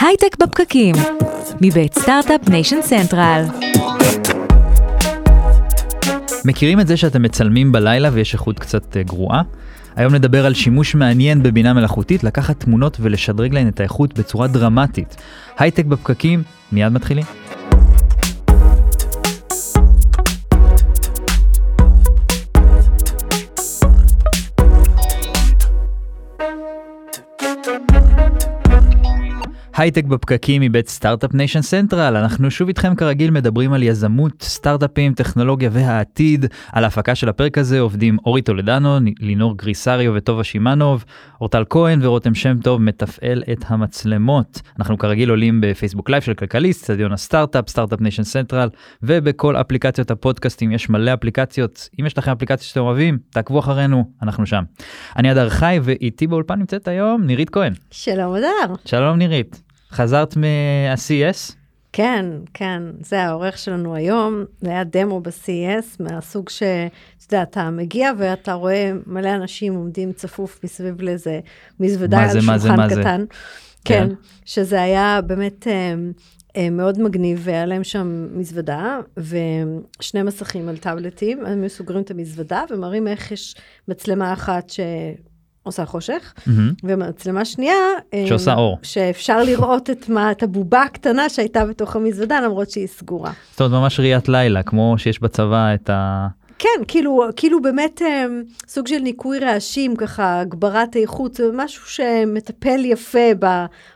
הייטק בפקקים, מבית סטארט-אפ ניישן סנטרל. מכירים את זה שאתם מצלמים בלילה ויש איכות קצת אה, גרועה? היום נדבר על שימוש מעניין בבינה מלאכותית, לקחת תמונות ולשדרג להן את האיכות בצורה דרמטית. הייטק בפקקים, מיד מתחילים. הייטק בפקקים מבית סטארט-אפ ניישן סנטרל, אנחנו שוב איתכם כרגיל מדברים על יזמות, סטארט-אפים, טכנולוגיה והעתיד. על ההפקה של הפרק הזה עובדים אורי טולדנו, לינור גריסריו וטובה שמאנוב, אורטל כהן ורותם שם טוב מתפעל את המצלמות. אנחנו כרגיל עולים בפייסבוק לייב של כלכליסט, סטדיון הסטארט-אפ, סטארט-אפ ניישן סנטרל, ובכל אפליקציות הפודקאסטים יש מלא אפליקציות. אם יש לכם אפליקציות שאתם אוהבים, תעקבו אחרינו, אנחנו שם. אני אדר חי ואיתי באולפן נמצאת היום נירית כהן. שלום אדר. שלום נירית. חזרת מה-CES? כן, כן, זה העורך שלנו היום, זה היה דמו ב-CES, מהסוג שאתה יודע, אתה מגיע ואתה רואה מלא אנשים עומדים צפוף מסביב לאיזה מזוודה על זה, מה זה, שולחן מה זה? קטן. כן. כן, שזה היה באמת אה, אה, מאוד מגניב, והיה להם שם מזוודה, ושני מסכים על טאבלטים, הם סוגרים את המזוודה ומראים איך יש מצלמה אחת ש... עושה חושך. ומצלמה שנייה, אה, שעושה אור. שאפשר לראות את, מה, את הבובה הקטנה שהייתה בתוך המזוודה, למרות שהיא סגורה. זאת אומרת ממש ראיית לילה, כמו שיש בצבא את ה... כן, כאילו, כאילו באמת אה, סוג של ניקוי רעשים, ככה הגברת איכות, זה משהו שמטפל יפה ב,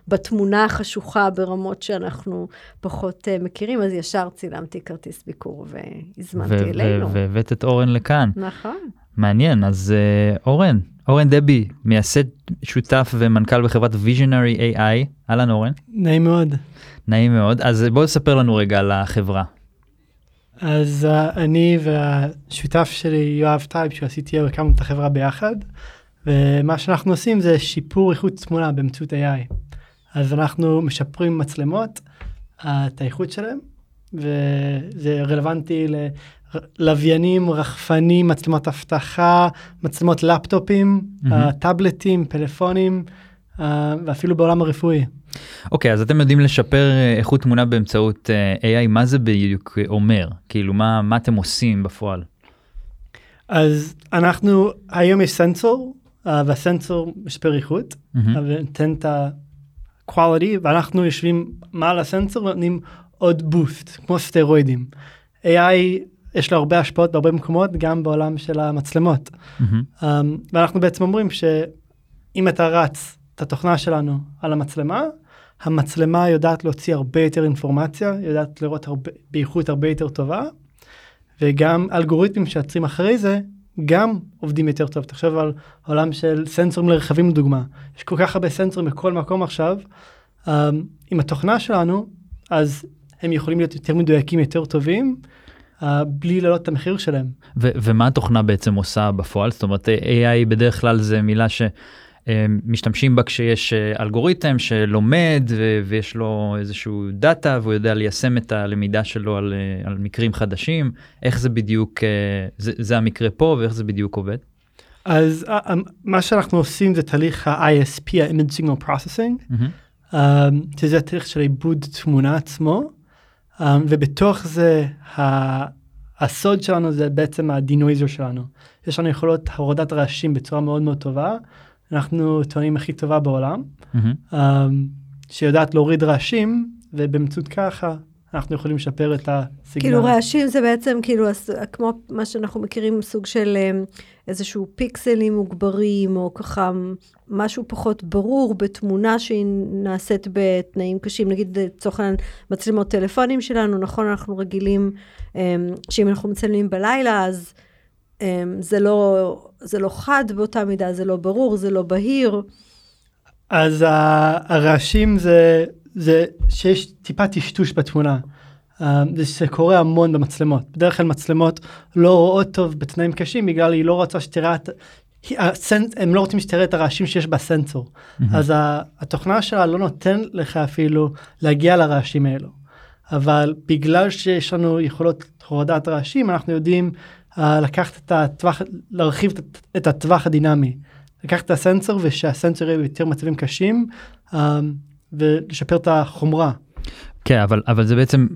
בתמונה החשוכה ברמות שאנחנו פחות אה, מכירים, אז ישר צילמתי כרטיס ביקור והזמנתי אלינו. והבאת את אורן לכאן. נכון. מעניין, אז uh, אורן, אורן דבי, מייסד, שותף ומנכ"ל בחברת visionary AI, אהלן אורן, נעים מאוד. נעים מאוד, אז בוא תספר לנו רגע על החברה. אז uh, אני והשותף שלי יואב טייב שהוא ה-CTO הקמנו את החברה ביחד ומה שאנחנו עושים זה שיפור איכות תמונה באמצעות AI. אז אנחנו משפרים מצלמות, uh, את האיכות שלהם וזה רלוונטי ללוויינים, רחפנים, מצלמות אבטחה, מצלמות לפטופים, uh, טאבלטים, פלאפונים uh, ואפילו בעולם הרפואי. אוקיי, אז אתם יודעים לשפר אה, איכות תמונה באמצעות אה, AI, מה זה בדיוק אה, אומר? כאילו, מה, מה אתם עושים בפועל? אז אנחנו, היום יש סנסור, uh, והסנסור משפר איכות, מהמם. ונותן את ה-quality, ואנחנו יושבים מעל הסנסור ונותנים עוד בוסט, כמו סטרואידים. AI, יש לו הרבה השפעות בהרבה מקומות, גם בעולם של המצלמות. מהמם. Um, ואנחנו בעצם אומרים שאם אתה רץ את התוכנה שלנו על המצלמה, המצלמה יודעת להוציא הרבה יותר אינפורמציה, יודעת לראות הרבה, באיכות הרבה יותר טובה, וגם אלגוריתמים שיוצרים אחרי זה, גם עובדים יותר טוב. תחשוב על עולם של סנסורים לרכבים לדוגמה. יש כל כך הרבה סנסורים בכל מקום עכשיו. Um, עם התוכנה שלנו, אז הם יכולים להיות יותר מדויקים, יותר טובים, בלי להעלות את המחיר שלהם. ו- ומה התוכנה בעצם עושה בפועל? זאת אומרת, AI בדרך כלל זה מילה שמשתמשים בה כשיש אה, אלגוריתם שלומד ו- ויש לו איזשהו דאטה והוא יודע ליישם את הלמידה שלו על, אה, על מקרים חדשים. איך זה בדיוק, אה, זה, זה המקרה פה ואיך זה בדיוק עובד? אז מה שאנחנו עושים זה תהליך ה-ISP, ה-Image Signal Processing, um, שזה תהליך של עיבוד תמונה עצמו, ובתוך זה הסוד שלנו זה בעצם ה-denoiser שלנו. יש לנו יכולות הורדת רעשים בצורה מאוד מאוד טובה, אנחנו טוענים הכי טובה בעולם, מהמם. um, שיודעת להוריד רעשים, ובאמצעות ככה אנחנו יכולים לשפר את הסיגנל. כאילו רעשים זה בעצם כאילו כמו מה שאנחנו מכירים, סוג של אה, איזשהו פיקסלים מוגברים, או ככה משהו פחות ברור בתמונה שהיא נעשית בתנאים קשים. נגיד לצורך העניין מצלמות טלפונים שלנו, נכון, אנחנו רגילים אה, שאם אנחנו מצלמים בלילה, אז זה לא, זה לא חד באותה מידה, זה לא ברור, זה לא בהיר. אז הרעשים זה, זה שיש טיפה טשטוש בתמונה. Uh, זה שקורה המון במצלמות. בדרך כלל מצלמות לא רואות טוב בתנאים קשים בגלל היא לא רוצה שתראה את... הם לא רוצים שתראה את הרעשים שיש בסנסור. אז ה- התוכנה שלה לא נותן לך אפילו להגיע לרעשים האלו. אבל בגלל שיש לנו יכולות הורדת רעשים אנחנו יודעים uh, לקחת את הטווח, להרחיב את, הטווח הדינמי. לקחת את הסנסור ושהסנסור יהיה ביותר מצבים קשים um, ולשפר את החומרה. כן, אבל, אבל זה בעצם,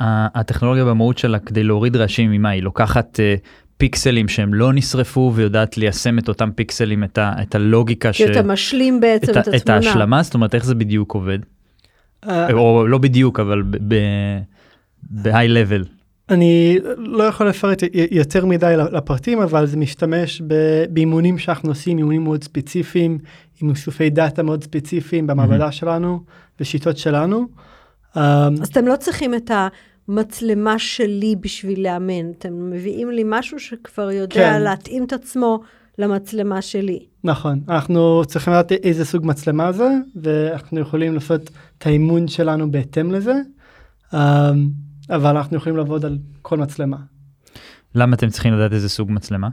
הטכנולוגיה במהות שלה כדי להוריד רעשים ממה היא לוקחת אה, פיקסלים שהם לא נשרפו ויודעת ליישם את אותם פיקסלים, את, ה, את הלוגיקה, ש... כי אתה משלים בעצם את, ה- התמונה. את ההשלמה, זאת אומרת איך זה בדיוק עובד, אה, או לא בדיוק אבל ב-high level. אני לא יכול לפרט יותר מדי לפרטים אבל זה משתמש ב- באימונים שאנחנו עושים אימונים מאוד ספציפיים עם איסופי דאטה מאוד ספציפיים במעבדה שלנו ושיטות שלנו. אמ, אז אתם לא צריכים את המצלמה שלי בשביל לאמן, אתם מביאים לי משהו שכבר יודע כן. להתאים את עצמו למצלמה שלי. נכון אנחנו צריכים לדעת איזה סוג מצלמה זה ואנחנו יכולים לעשות את האימון שלנו בהתאם לזה. אמ, אבל אנחנו יכולים לעבוד על כל מצלמה. למה אתם צריכים לדעת איזה סוג מצלמה?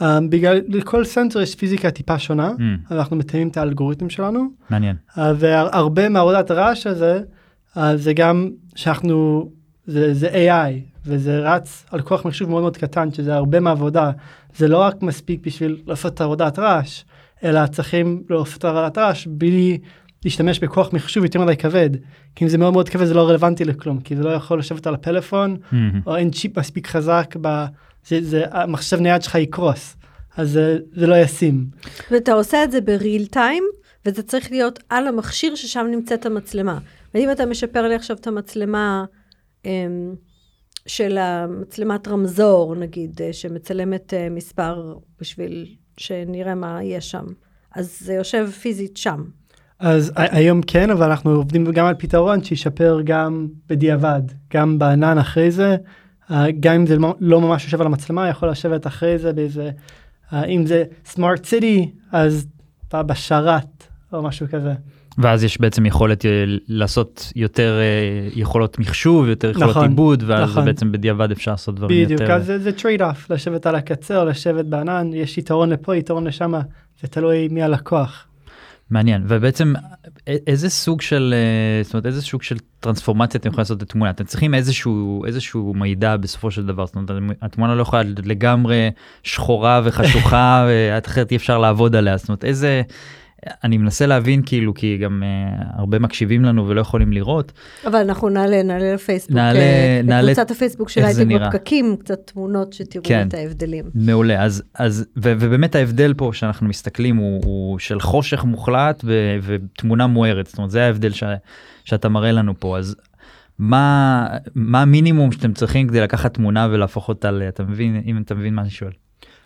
Um, בגלל לכל סנסור יש פיזיקה טיפה שונה, Mm, אנחנו מתאמים את האלגוריתם שלנו, מעניין. uh, והרבה מעבודת הרעש הזה, uh, זה גם שאנחנו, זה, זה AI, וזה רץ על כוח מחשוב מאוד מאוד קטן, שזה הרבה מהעבודה, זה לא רק מספיק בשביל לעשות את עבודת רעש, אלא צריכים לעשות את עבודת רעש בלי להשתמש בכוח מחשוב יותר מדי כבד, כי אם זה מאוד מאוד כבד זה לא רלוונטי לכלום, כי זה לא יכול לשבת על הפלאפון, Mm, או אין צ'יפ מספיק חזק, ב... המחשב נייד שלך יקרוס, אז זה, זה לא ישים. ואתה עושה את זה בריל טיים, וזה צריך להיות על המכשיר ששם נמצאת המצלמה. ואם אתה משפר לי עכשיו את המצלמה אמ, של המצלמת רמזור, נגיד, אה, שמצלמת אה, מספר בשביל שנראה מה יש שם, אז זה יושב פיזית שם. אז היום כן, אבל אנחנו עובדים גם על פתרון שישפר גם בדיעבד, גם בענן אחרי זה, גם אם זה לא- לא ממש יושב על המצלמה, יכול לשבת אחרי זה באיזה, אה, אם זה smart city, אז ב- בשרת או משהו כזה. ואז יש בעצם יכולת אה, לעשות יותר אה, יכולות מחשוב, יותר יכולות נכון, עיבוד, ואז נכון. בעצם בדיעבד אפשר לעשות דברים בדיוק, יותר... אז זה, זה trade-off, לשבת על הקצה או לשבת בענן, יש יתרון לפה, יתרון לשם, זה תלוי מי הלקוח. מעניין. ובעצם איזה סוג של אה, זאת אומרת איזה סוג של טרנספורמציה אתם יכולים לעשות את התמונה אתם צריכים איזשהו איזשהו מידע בסופו של דבר זאת אומרת התמונה לא יכולה לגמרי שחורה וחשוכה ואחרת אי אפשר לעבוד עליה. זאת אומרת איזה אני מנסה להבין כאילו כי גם uh, הרבה מקשיבים לנו ולא יכולים לראות אבל אנחנו נעלה, נעלה לפייסבוק, נעלה- אה, נעלה לקבוצת הפייסבוק של הייטק. בפקקים, קצת תמונות שתראו כן. את ההבדלים. מעולה אז אז ו, ובאמת ההבדל פה שאנחנו מסתכלים הוא, הוא של חושך מוחלט ו, ותמונה מוארת זאת אומרת זה ההבדל ש, שאתה מראה לנו פה אז מה מה המינימום שאתם צריכים כדי לקחת תמונה ולהפוך אותה ל... אתה מבין אם אתה מבין מה אני שואל.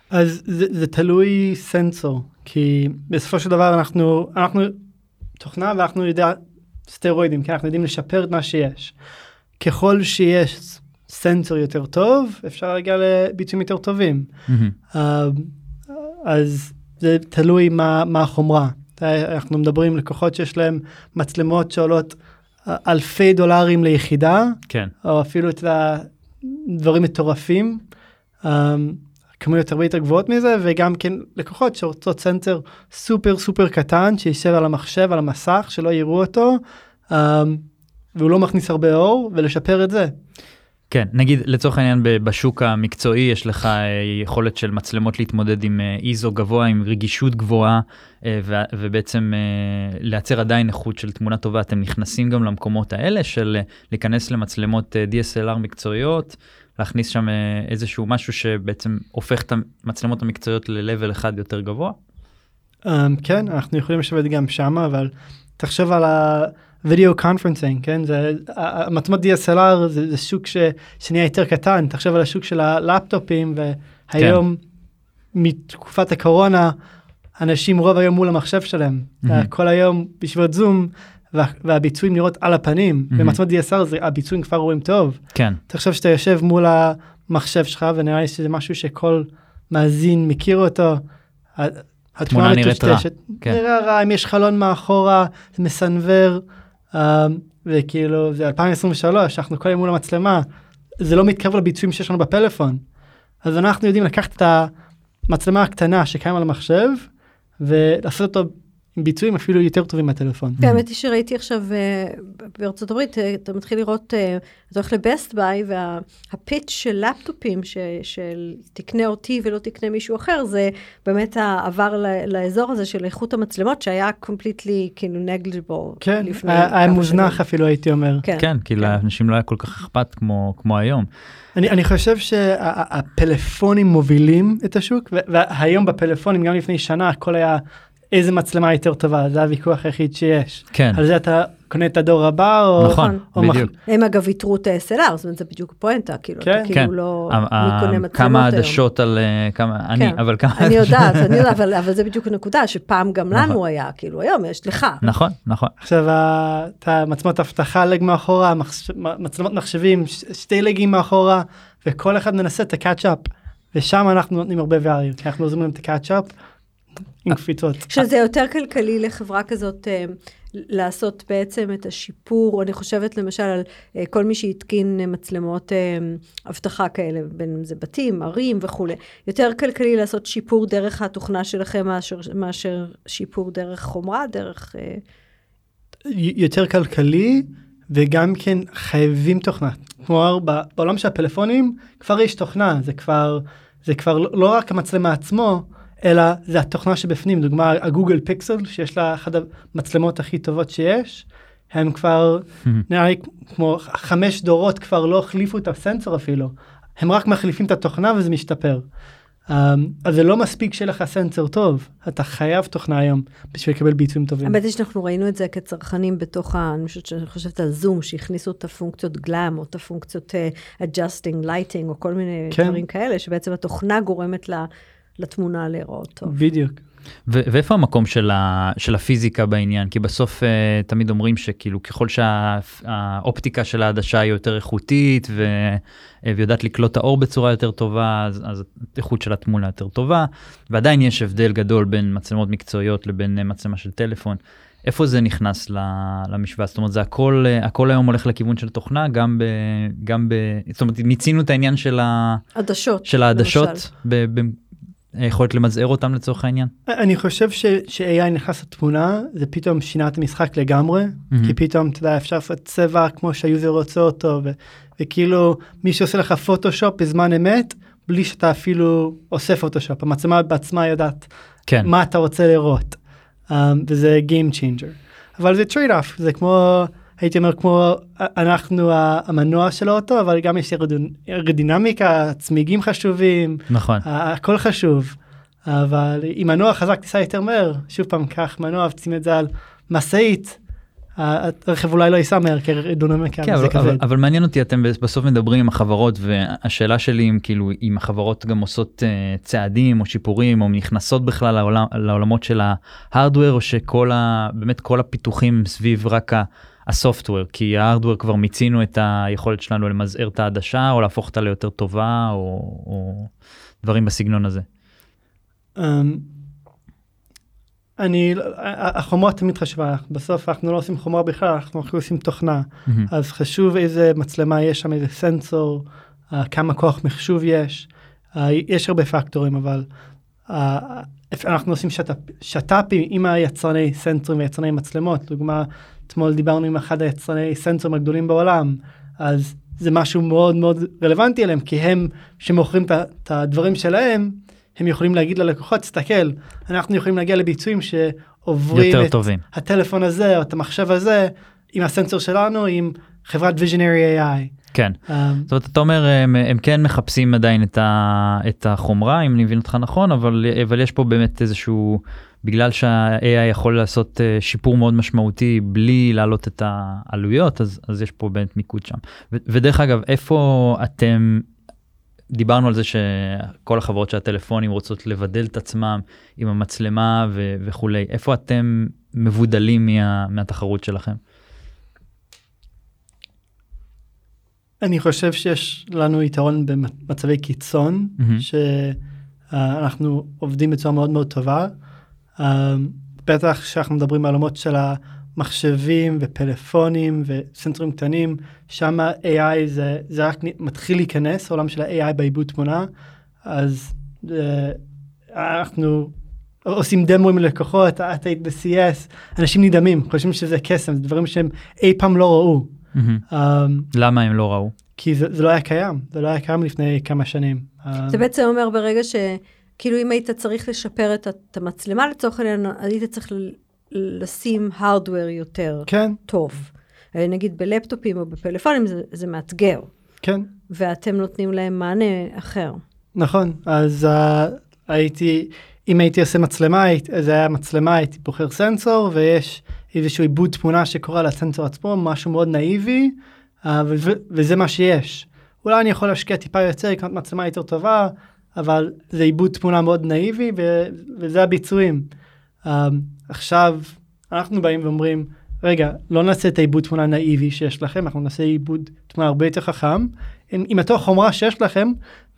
אז זה, זה תלוי סנסור, כי בסופו של דבר אנחנו, אנחנו תוכנה ואנחנו יודע סטרואידים, כי אנחנו יודעים לשפר את מה שיש. ככל שיש סנסור יותר טוב, אפשר להגיע לביצועים יותר טובים. אה, אז זה תלוי מה, מה החומרה. אנחנו מדברים עם לקוחות שיש להם מצלמות שעולות אה, אלפי דולרים ליחידה, כן או אפילו את הדברים מטורפים, um, כמויות הרבה יותר גבוהות מזה, וגם כן לקוחות שרוצות סנסור סופר סופר קטן, שישב על המחשב, על המסך, שלא יראו אותו, um, והוא לא מכניס הרבה אור, ולשפר את זה. כן נגיד לצורך העניין בשוק המקצועי יש לך אה, יכולת של מצלמות להתמודד עם אה, איזו גבוה עם רגישות גבוהה אה, ובעצם לייצר עדיין איכות של תמונה טובה אתם נכנסים גם למקומות האלה של להיכנס למצלמות DSLR מקצועיות להכניס שם אה, איזשהו משהו שבעצם הופך את המצלמות המקצועיות ל-level אחד יותר גבוה. Um, כן, אנחנו יכולים לשבת גם שמה, אבל תחשוב על ה-video conferencing, כן? זה, המצלמות DSLR זה, זה שוק ש, שנהיה יותר קטן, תחשוב על השוק של הלפטופים, והיום, מתקופת הקורונה, אנשים רוב היום מול המחשב שלהם, מהמם. כל היום בישיבות זום, וה, והביצועים נראות על הפנים. במצלמות DSLR זה, הביצועים כבר רואים טוב. כן תחשוב שאתה יושב מול המחשב שלך, ונראה לי שזה משהו שכל מאזין מכיר אותו. התמונה נראית רע, כן. נראה רע, אם יש חלון מאחורה, זה מסנוור, um, וכאילו זה 2023, אנחנו כל היום מול המצלמה, זה לא מתקרב לביצועים שיש לנו בפלאפון. אז אנחנו יודעים לקחת את המצלמה הקטנה שקיים על המחשב, ולעשות אותו עם ביצועים אפילו יותר טובים מהטלפון. כן, האמת היא שראיתי עכשיו אה, בארצות הברית, אה, אתה מתחיל לראות, אה, אתה הולך לבסט ביי, והפיץ' של לפטופים, של תקנה אותי ולא תקנה מישהו אחר, זה באמת העבר לאזור הזה של איכות המצלמות, שהיה completely כאילו negligible כן, היה מוזנח. אפילו הייתי אומר. כן, כן, כי לאנשים לא היה כל כך אכפת כמו כמו היום. אני, אני חושב שהפלאפונים מובילים את השוק, והיום בפלאפונים, גם לפני שנה, הכל היה איזה מצלמה יותר טובה, זה הוויכוח היחיד שיש. כן, על זה אתה קונה את הדור הבא, או... נכון, או מח- בדיוק. הם אגב ויתרו את ה-SLR, זאת אומרת, זה בדיוק הפואנטה, כאילו, כן, אתה כן. כאילו לא, ה- מי כמה? עדשות על אה, כמה, אני, כן. אבל כמה... אני יודעת, אני יודעת, אבל, אבל זה בדיוק הנקודה, שפעם גם נכון. לנו היה, כאילו, היום יש לך. נכון, נכון. עכשיו את המצלמות אבטחה לג מאחורה, מחש- מצלמות מחשבים ש- שתי לגים מאחורה, וכל אחד מנסה את הקאצ'אפ, ושם אנחנו נותנים הרבה value, כי אנחנו עוזרים להם את הקאצ'אפ עם קפיצות. שזה יותר כלכלי לחברה כזאת אה, לעשות בעצם את השיפור, אני חושבת למשל על אה, כל מי שהתקין אה, מצלמות אבטחה כאלה, בין אם זה בתים, ערים וכולי. יותר כלכלי לעשות שיפור דרך התוכנה שלכם מאשר, מאשר שיפור דרך חומרה, דרך... יותר כלכלי, וגם כן חייבים תוכנה. כלומר, בעולם של הפלאפונים כבר יש תוכנה, זה כבר, זה כבר לא לא רק המצלמה עצמו, אלא זה התוכנה שבפנים, דוגמה הגוגל פיקסל, שיש לה אחת המצלמות הכי טובות שיש, הם כבר, נראה לי כמו חמש דורות כבר לא החליפו את הסנסור אפילו, הם רק מחליפים את התוכנה וזה משתפר. Um, אז זה לא מספיק שיהיה לך סנסור טוב, אתה חייב תוכנה היום בשביל לקבל ביצועים טובים. האמת היא שאנחנו ראינו את זה כצרכנים בתוך ה... אני חושבת שאני חושבת על זום, שהכניסו את הפונקציות גלאם, או את הפונקציות uh, adjusting, lighting, או כל מיני כן. דברים כאלה, שבעצם התוכנה גורמת לה, לתמונה להיראות טוב. בדיוק. ו- ואיפה המקום של, ה- של הפיזיקה בעניין? כי בסוף uh, תמיד אומרים שכאילו ככל שהאופטיקה של העדשה היא יותר איכותית ו- ויודעת לקלוט את האור בצורה יותר טובה, אז, אז האיכות של התמונה יותר טובה, ועדיין יש הבדל גדול בין מצלמות מקצועיות לבין אה, מצלמה של טלפון. איפה זה נכנס ל- למשוואה? זאת אומרת, זה הכל, אה, הכל היום הולך לכיוון של תוכנה, גם ב... גם ב... זאת אומרת, מיצינו את העניין של, ה- עדשות. של העדשות, למשל. ב- ב- היכולת למזער אותם לצורך העניין? אני חושב ש- ש-AI נכנס לתמונה, זה פתאום שינה את המשחק לגמרי, מהמם. כי פתאום, אתה יודע, אפשר לעשות צבע כמו שהיוזר רוצה אותו, ו- וכאילו מי שעושה לך פוטושופ בזמן אמת, בלי שאתה אפילו עושה פוטושופ, המצלמה בעצמה יודעת כן. מה אתה רוצה לראות, um, וזה Game Changer. אבל זה trade-off, זה כמו, הייתי אומר, כמו אנחנו ה- המנוע של האוטו, אבל גם יש ארודינמיקה, צמיגים חשובים, נכון. הכל חשוב, אבל אם מנוע חזק תיסע יותר מהר, שוב פעם קח מנוע ותשים את זה על משאית, הרכב אולי לא ייסע מהר כי כן, אבל, אבל. אבל מעניין אותי אתם בסוף מדברים עם החברות והשאלה שלי אם כאילו אם החברות גם עושות uh, צעדים או שיפורים או נכנסות בכלל לעולם, לעולמות של ההארדוור או שכל ה... באמת כל הפיתוחים סביב רק ה- הסופטוור כי ההארדוור כבר מיצינו את היכולת שלנו למזער את העדשה או להפוך אותה ליותר טובה או, או דברים בסגנון הזה. אמ, אני, החומרה תמיד חשובה, בסוף אנחנו לא עושים חומרה בכלל, אנחנו רק עושים תוכנה, מהמם. אז חשוב איזה מצלמה יש שם, איזה סנסור, uh, כמה כוח מחשוב יש, uh, יש הרבה פקטורים, אבל uh, אנחנו עושים שת"פ, שת"פים עם היצרני סנסורים ויצרני מצלמות, לדוגמה, אתמול דיברנו עם אחד היצרני סנסורים הגדולים בעולם, אז זה משהו מאוד מאוד רלוונטי אליהם, כי הם שמוכרים את הדברים שלהם, הם יכולים להגיד ללקוחות, תסתכל, אנחנו יכולים להגיע לביצועים שעוברים יותר את טובים. הטלפון הזה או את המחשב הזה עם הסנסור שלנו עם חברת visionary AI. כן. Um, זאת אומרת אתה אומר הם, הם כן מחפשים עדיין את, ה, את החומרה אם אני מבין אותך נכון אבל אבל יש פה באמת איזשהו בגלל שה-AI יכול לעשות אה, שיפור מאוד משמעותי בלי להעלות את העלויות אז אז יש פה באמת מיקוד שם ו, ודרך אגב איפה אתם דיברנו על זה שכל החברות של הטלפונים רוצות לבדל את עצמם עם המצלמה ו, וכולי איפה אתם מבודלים מה, מהתחרות שלכם. אני חושב שיש לנו יתרון במצבי קיצון, מהמם. שאנחנו עובדים בצורה מאוד מאוד טובה. Um, בטח כשאנחנו מדברים על עולמות של המחשבים ופלאפונים וסנסורים קטנים, שם AI זה, זה רק מתחיל להיכנס, העולם של ה-AI בעיבוד תמונה, אז uh, אנחנו עושים דמוים ללקוחות, את היית ב-CS, אנשים נדהמים, חושבים שזה קסם, זה דברים שהם אי פעם לא ראו. מהמם. Um, למה הם לא ראו? כי זה, זה לא היה קיים, זה לא היה קיים לפני כמה שנים. Um, זה בעצם אומר ברגע ש... כאילו אם היית צריך לשפר את, המצלמה לצורך העניין, היית צריך לשים הארדוור יותר כן, טוב. אה, נגיד בלפטופים או בפלאפונים זה, זה מאתגר, כן, ואתם נותנים להם מענה אחר. נכון. אז uh, הייתי, אם הייתי עושה מצלמה, זה היה מצלמה, הייתי בוחר סנסור, ויש איזשהו עיבוד תמונה שקורה לסנסור עצמו, משהו מאוד נאיבי, uh, וזה מה שיש. אולי אני יכול להשקיע טיפה יותר, לקנות מצלמה יותר טובה, אבל זה עיבוד תמונה מאוד נאיבי, ו- וזה הביצועים. Um, עכשיו, אנחנו באים ואומרים, רגע, לא נעשה את העיבוד תמונה נאיבי שיש לכם, אנחנו נעשה עיבוד תמונה הרבה יותר חכם, עם, עם אותו חומרה שיש לכם,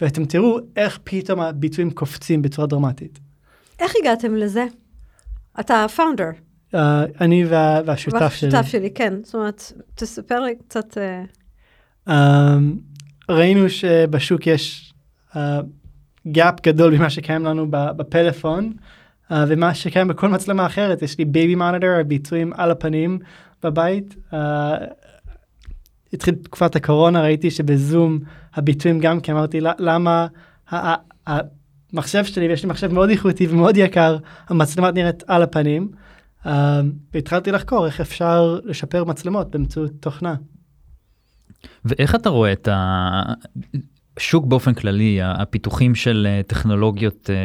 ואתם תראו איך פתאום הביצועים קופצים בצורה דרמטית. איך הגעתם לזה? אתה הפאונדר. Uh, אני וה, והשותף שלי. השותף שלי, כן. זאת אומרת, תספר לי קצת... אה, Um, ראינו שבשוק יש uh, gap גדול ממה שקיים לנו בפלאפון, uh, ומה שקיים בכל מצלמה אחרת. יש לי baby monitor, הביצועים על הפנים בבית. Uh, התחיל תקופת הקורונה, ראיתי שבזום הביצועים גם כי אמרתי "ל- למה ה- ה- המחשב שלי, ויש לי מחשב מאוד איכותי ומאוד יקר, המצלמה נראית על הפנים. Uh, והתחלתי לחקור איך אפשר לשפר מצלמות באמצעות תוכנה. ואיך אתה רואה את השוק באופן כללי, הפיתוחים של אה, טכנולוגיות אה,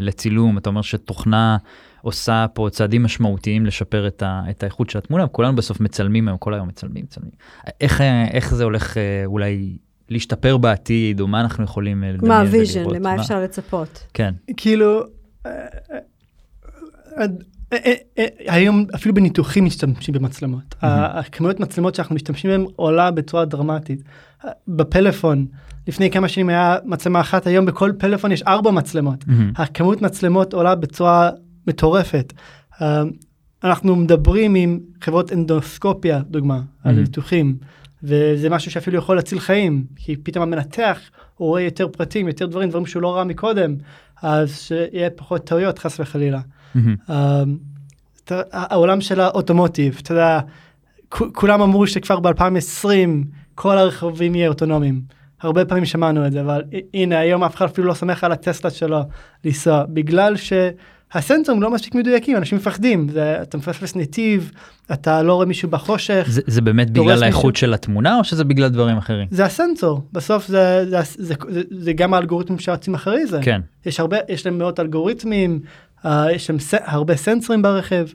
לצילום, אתה אומר שתוכנה עושה פה צעדים משמעותיים לשפר את, ה, את האיכות של התמונה, כולנו בסוף מצלמים היום, כל היום מצלמים, מצלמים. איך, אה, איך זה הולך אולי להשתפר בעתיד, או מה אנחנו יכולים לדמיין מה ולראות? ה vision, למה מה- אפשר לצפות? כן, כאילו, היום אפילו בניתוחים משתמשים במצלמות. הכמויות מצלמות שאנחנו משתמשים בהן עולה בצורה דרמטית. בפלאפון, לפני כמה שנים היה מצלמה אחת, היום בכל פלאפון יש ארבע מצלמות. מהמם. הכמות מצלמות עולה בצורה מטורפת. אה, אנחנו מדברים עם חברות אנדוסקופיה, דוגמה, על Mhm. ניתוחים, וזה משהו שאפילו יכול להציל חיים, כי פתאום המנתח הוא רואה יותר פרטים, יותר דברים, דברים שהוא לא ראה מקודם, אז שיהיה פחות טעויות חס וחלילה. אה, אתה- העולם של האוטומוטיב, אתה יודע, כולם אמרו שכבר ב-2020 כל הרכבים יהיו אוטונומיים. הרבה פעמים שמענו את זה, אבל הנה היום אף אחד אפילו לא סומך על הטסלה שלו לנסוע, בגלל שהסנסורים לא מספיק מדויקים, אנשים מפחדים, זה, אתה מפספס נתיב, אתה לא רואה מישהו בחושך, זה, זה באמת בגלל האיכות מישהו. של התמונה, או שזה בגלל דברים אחרים? זה הסנסור, בסוף זה, זה, זה, זה, זה גם האלגוריתמים שרצים אחרי זה. כן. יש הרבה, יש להם מאות אלגוריתמים, uh, יש להם ס, הרבה סנסורים ברכב,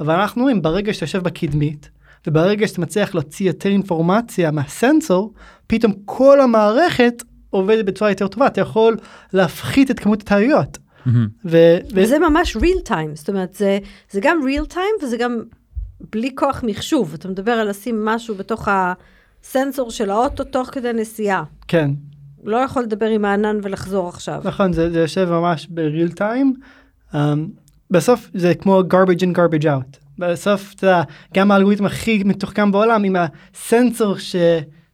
אבל אנחנו רואים ברגע שאתה יושב בקדמית, וברגע שאתה מצליח להוציא יותר אינפורמציה מהסנסור, פתאום כל המערכת עובדת בצורה יותר טובה, אתה יכול להפחית את כמות הטעויות. מהמם. ו, ו, וזה ממש real time, זאת אומרת, זה, זה גם real time וזה גם בלי כוח מחשוב. אתה מדבר על לשים משהו בתוך הסנסור של האוטו תוך כדי נסיעה. כן, לא יכול לדבר עם הענן ולחזור עכשיו. נכון, זה, זה יושב ממש ב-real time. Um, בסוף זה כמו garbage in garbage out. בסוף, אתה יודע, גם האלגוריתם הכי מתוחכם בעולם, אם הסנסור ש,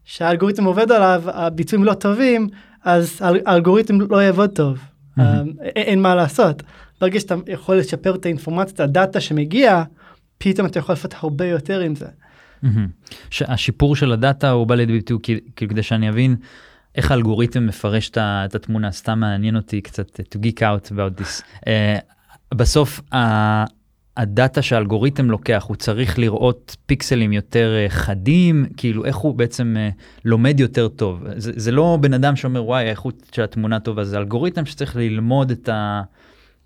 שהאלגוריתם עובד עליו, הביצועים לא טובים, אז האל- האלגוריתם לא יעבוד טוב. Um, אין, מה לעשות. ברגע שאתה יכול לשפר את האינפורמציה, את הדאטה שמגיע, פתאום אתה יכול לעשות הרבה יותר עם זה. מהמם. שהשיפור של הדאטה הוא בא לידי ביטוי כאילו כדי שאני אבין איך האלגוריתם מפרש את התמונה סתם מעניין אותי קצת to geek out about this. Uh, בסוף הדאטה שהאלגוריתם לוקח הוא צריך לראות פיקסלים יותר uh, חדים כאילו איך הוא בעצם uh, לומד יותר טוב. זה, זה לא בן אדם שאומר וואי האיכות של התמונה טובה. זה אלגוריתם שצריך ללמוד את ה...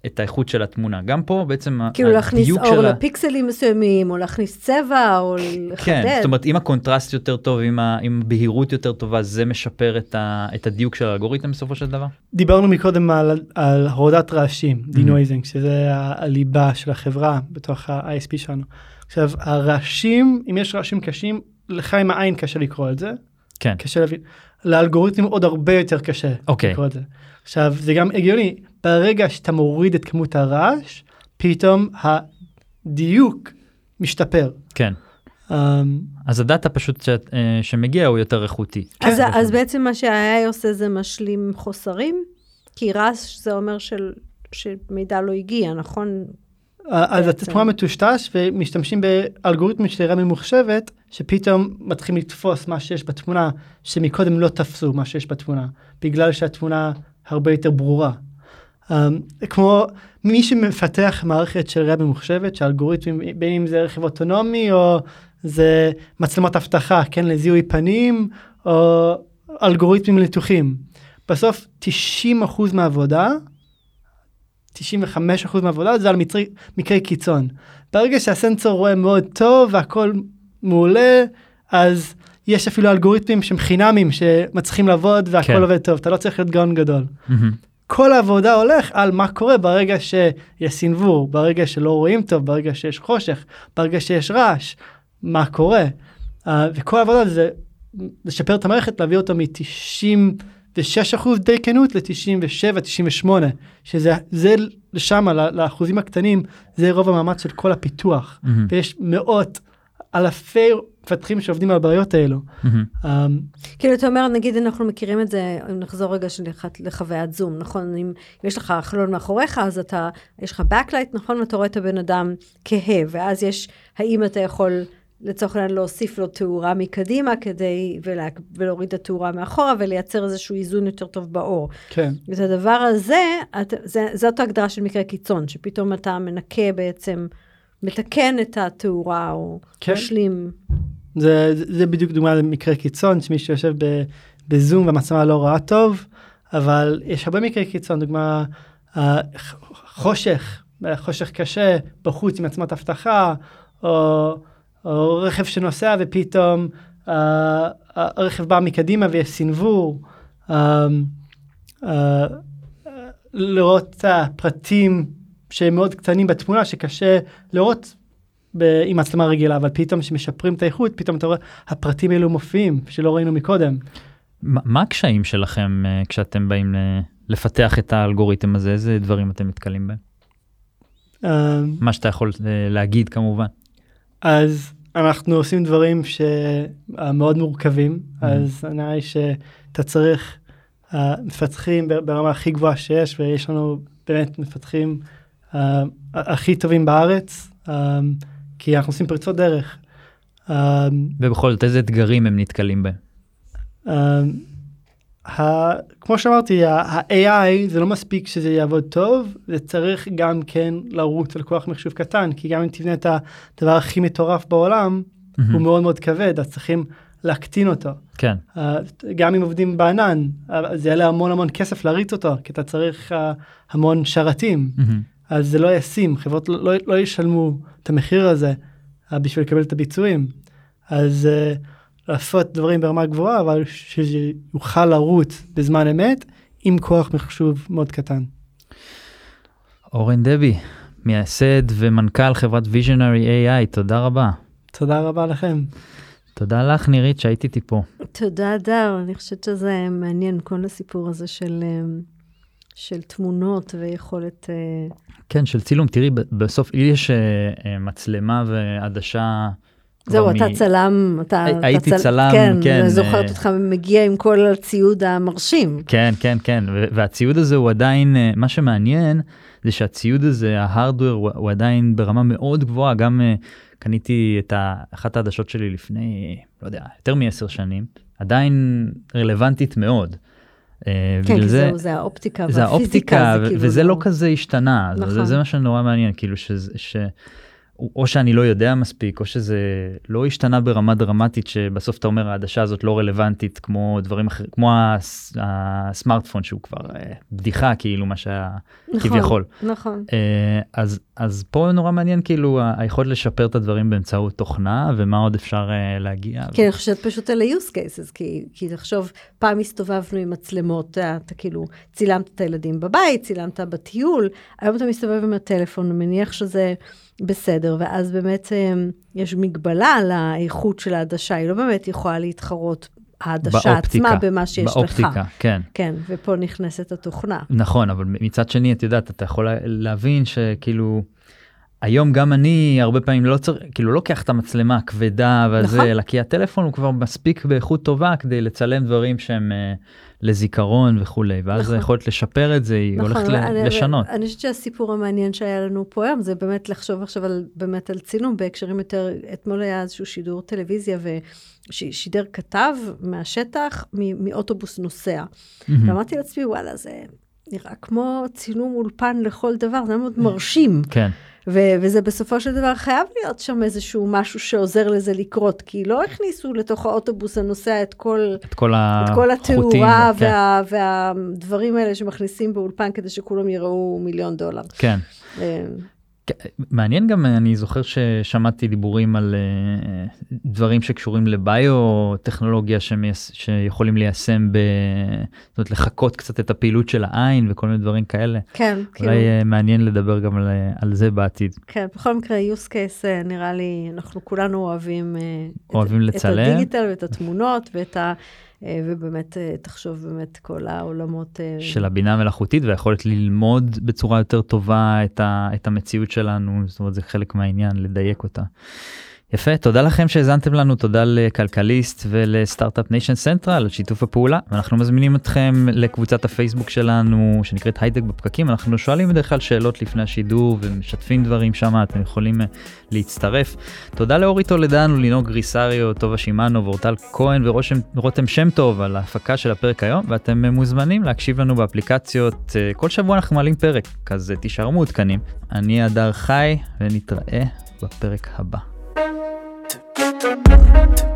את האיכות של התמונה גם פה בעצם כאילו להכניס הדיוק אור של ה- לפיקסלים מסוימים, או להכניס צבע, או לחדד. כן, זאת אומרת אם הקונטרסט יותר טוב, אם, ה, אם בהירות יותר טובה, זה משפר את, ה, את הדיוק של האלגוריתם בסופו של דבר? דיברנו מקודם על, על הורדת רעשים, denoising, שזה הליבה של החברה בתוך ה-ISP שלנו. עכשיו, הרעשים, אם יש רעשים קשים, לך עם העין קשה לקרוא את זה, כן. קשה להבין. לאלגוריתם עוד הרבה יותר קשה אוקיי. לקרוא את זה. עכשיו, זה גם הגיוני, ברגע שאתה מוריד את כמות הרעש, פתאום הדיוק משתפר. כן. Um, אז הדאטה פשוט ש, אה, שמגיע הוא יותר איכותי. אז, כן, אז בעצם מה שה-AI עושה זה משלים חוסרים? כי רעש זה אומר של שמידע לא הגיע, נכון? אז בעצם. התמונה מטושטש ומשתמשים באלגוריתמים של ראייה ממוחשבת שפתאום מתחילים לתפוס מה שיש בתמונה שמקודם לא תפסו מה שיש בתמונה בגלל שהתמונה הרבה יותר ברורה. Um, כמו מי שמפתח מערכת של ראייה ממוחשבת שהאלגוריתמים בין אם זה רכב אוטונומי או זה מצלמות אבטחה כן לזיהוי פנים או אלגוריתמים לניתוחים. בסוף 90% מהעבודה 95% מהעבודה זה על מקרי, מקרי קיצון. ברגע שהסנסור רואה מאוד טוב והכל מעולה, אז יש אפילו אלגוריתמים שהם חינמים שמצליחים לעבוד והכל כן. עובד טוב, אתה לא צריך להיות גאון גדול. מהמם. כל העבודה הולך על מה קורה ברגע שיש סנוור, ברגע שלא רואים טוב, ברגע שיש חושך, ברגע שיש רעש, מה קורה. Uh, וכל העבודה זה לשפר את המערכת, להביא אותו מ-96% די כנות ל-97-98, שזה זה לשם, לאחוזים הקטנים, זה רוב המאמץ של כל הפיתוח. מהמם. ויש מאות, אלפי מפתחים שעובדים על הבעיות האלו. Um, כאילו, אתה אומר, נגיד אנחנו מכירים את זה, אם נחזור רגע לחוויית זום, נכון? אם, אם יש לך חלון מאחוריך, אז אתה, יש לך backlight, נכון? ואתה רואה את הבן אדם כהה, ואז יש, האם אתה יכול לצורך העניין להוסיף לו תאורה מקדימה כדי, ולה, ולהוריד את התאורה מאחורה, ולייצר איזשהו איזון יותר טוב באור. כן. ואת הדבר הזה, את, זה, זאת ההגדרה של מקרה קיצון, שפתאום אתה מנקה בעצם, מתקן את התאורה, או כן. משלים. זה, זה זה בדיוק דוגמה למקרה קיצון שמישהו יושב ב, בזום והמצלמה לא רואה טוב אבל יש הרבה מקרי קיצון דוגמה אה, חושך אה, חושך קשה בחוץ עם מצלמת אבטחה או, או רכב שנוסע ופתאום אה, הרכב בא מקדימה ויש סנוור. אה, אה, לראות את הפרטים שהם מאוד קטנים בתמונה שקשה לראות ב- עם מצלמה רגילה, אבל פתאום כשמשפרים את האיכות, פתאום אתה רואה, הפרטים האלו מופיעים, שלא ראינו מקודם. מה מה הקשיים שלכם אה, כשאתם באים ל- לפתח את האלגוריתם הזה? איזה דברים אתם נתקלים בהם? אה, מה שאתה יכול אה, להגיד כמובן. אז אנחנו עושים דברים שמאוד מורכבים, אז נראה לי שאתה צריך אה, מפתחים ברמה הכי גבוהה שיש, ויש לנו באמת מפתחים אה, הכי טובים בארץ, אה, כי אנחנו עושים פריצות דרך. אה, ובכל זאת איזה אתגרים הם נתקלים בהם? Uh, ה- כמו שאמרתי, ה-AI זה לא מספיק שזה יעבוד טוב, זה צריך גם כן לרוץ על כוח מחשוב קטן, כי גם אם תבנה את הדבר הכי מטורף בעולם, הוא מאוד מאוד כבד, אז צריכים להקטין אותו. כן. Uh, גם אם עובדים בענן, uh, זה יעלה המון המון כסף להריץ אותו, כי אתה צריך uh, המון שרתים, מהמם. אז זה לא ישים, חברות לא, לא, לא ישלמו את המחיר הזה uh, בשביל לקבל את הביצועים. אז uh, לעשות דברים ברמה גבוהה, אבל שזה יוכל לרוץ בזמן אמת עם כוח מחשוב מאוד קטן. אורן דבי, מייסד ומנכ"ל חברת ויז'נרי AI, תודה רבה. תודה רבה לכם. תודה לך נירית שהיית איתי פה. תודה, דר. אני חושבת שזה מעניין, כל הסיפור הזה של, אמ, של תמונות ויכולת... אה, כן, של צילום, תראי, בסוף לי יש אה, אה, מצלמה ועדשה. זהו, כבר אתה מ- צלם, אתה... הי- אתה הייתי צל- צלם, כן. כן, אני זוכרת אותך מגיע עם כל הציוד המרשים. כן, כן, כן, והציוד הזה הוא עדיין, מה שמעניין זה שהציוד הזה, ההארדוור, הוא, עדיין ברמה מאוד גבוהה, גם קניתי את ה- אחת העדשות שלי לפני, לא יודע, יותר מעשר שנים, עדיין רלוונטית מאוד. אה, כן, כי זה- זהו, זה האופטיקה זה והפיזיקה, האופטיקה, זה ו- כאילו וזה לא כזה השתנה, זה- נכון. זה מה שנורא מעניין, כאילו. או שאני לא יודע מספיק, או שזה לא השתנה ברמה דרמטית, שבסוף אתה אומר העדשה הזאת לא רלוונטית כמו דברים אחרים, כמו הס- הסמארטפון שהוא כבר אה, בדיחה, כאילו מה שהיה נכון, כביכול. נכון. אה, אז, אז פה נורא מעניין כאילו היכולת לשפר את הדברים באמצעות תוכנה, ומה עוד אפשר אה, להגיע. כי אני חושבת פשוט על ה-use cases, כי, כי תחשוב, פעם הסתובבנו עם מצלמות, אתה כאילו צילמת את הילדים בבית, צילמת בטיול, היום אתה מסתובב עם הטלפון, מניח שזה בסדר, ואז באמת אה, יש מגבלה על האיכות של העדשה, היא לא באמת יכולה להתחרות, העדשה עצמה במה שיש לך. באופטיקה, כן. כן, ופה נכנסת התוכנה. נכון, אבל מצד שני, את יודעת, אתה יכול לה- להבין שכאילו, היום גם אני הרבה פעמים לא צריך, כאילו לא לוקח את המצלמה הכבדה וזה, נכון. אלא כי הטלפון הוא כבר מספיק באיכות טובה כדי לצלם דברים שהם אה, לזיכרון וכולי, ואז נכון. היכולת לשפר את זה היא הולכת ל- אני- לשנות. אני חושבת שהסיפור המעניין שהיה לנו פה היום, זה באמת לחשוב עכשיו על, באמת על צילום בהקשרים יותר, אתמול היה איזשהו שידור טלוויזיה ושידר כתב מהשטח, מ- מאוטובוס נוסע. מהמם. ואמרתי לעצמי, וואלה, זה נראה כמו צילום אולפן לכל דבר, זה היה מאוד מרשים. כן, ו- וזה בסופו של דבר חייב להיות שם איזשהו משהו שעוזר לזה לקרות, כי לא הכניסו לתוך האוטובוס הנוסע את כל, את כל את כל. התאורה כן, וה, והדברים האלה שמכניסים באולפן כדי שכולם יראו מיליון דולר. כן. מעניין גם, אני זוכר ששמעתי דיבורים על אה, דברים שקשורים לביו-טכנולוגיה שמייס- שיכולים ליישם, ב... זאת אומרת, לחקות קצת את הפעילות של העין וכל מיני דברים כאלה. כן, כאילו, אולי אה, מעניין לדבר גם על, אה, על זה בעתיד. כן, בכל מקרה, use case, אה, נראה לי, אנחנו כולנו אוהבים... אוהבים את, לצלם. את ה digital ואת התמונות ואת ה... אה, ובאמת, אה, תחשוב באמת כל העולמות... אה, של הבינה המלאכותית והיכולת ללמוד בצורה יותר טובה את, ה, את המציאות שלנו, זאת אומרת זה חלק מהעניין, לדייק אותה. יפה, תודה לכם שהאזנתם לנו, תודה לכלכליסט ול Start-Up Nation Central על שיתוף הפעולה. ואנחנו מזמינים אתכם לקבוצת הפייסבוק שלנו שנקראת הייטק בפקקים, אנחנו שואלים בדרך כלל שאלות לפני השידור ומשתפים דברים שם, אתם יכולים אה, להצטרף. תודה לאורי טולדן ולינור גריסריו, טובה שמענו ואורטל כהן ורותם, שם טוב על ההפקה של הפרק היום, ואתם אה, מוזמנים להקשיב לנו באפליקציות, אה, כל שבוע אנחנו מעלים פרק, אז תישארו מעודכנים. אני הדר חי ונתראה בפרק הבא. thank you Thank you.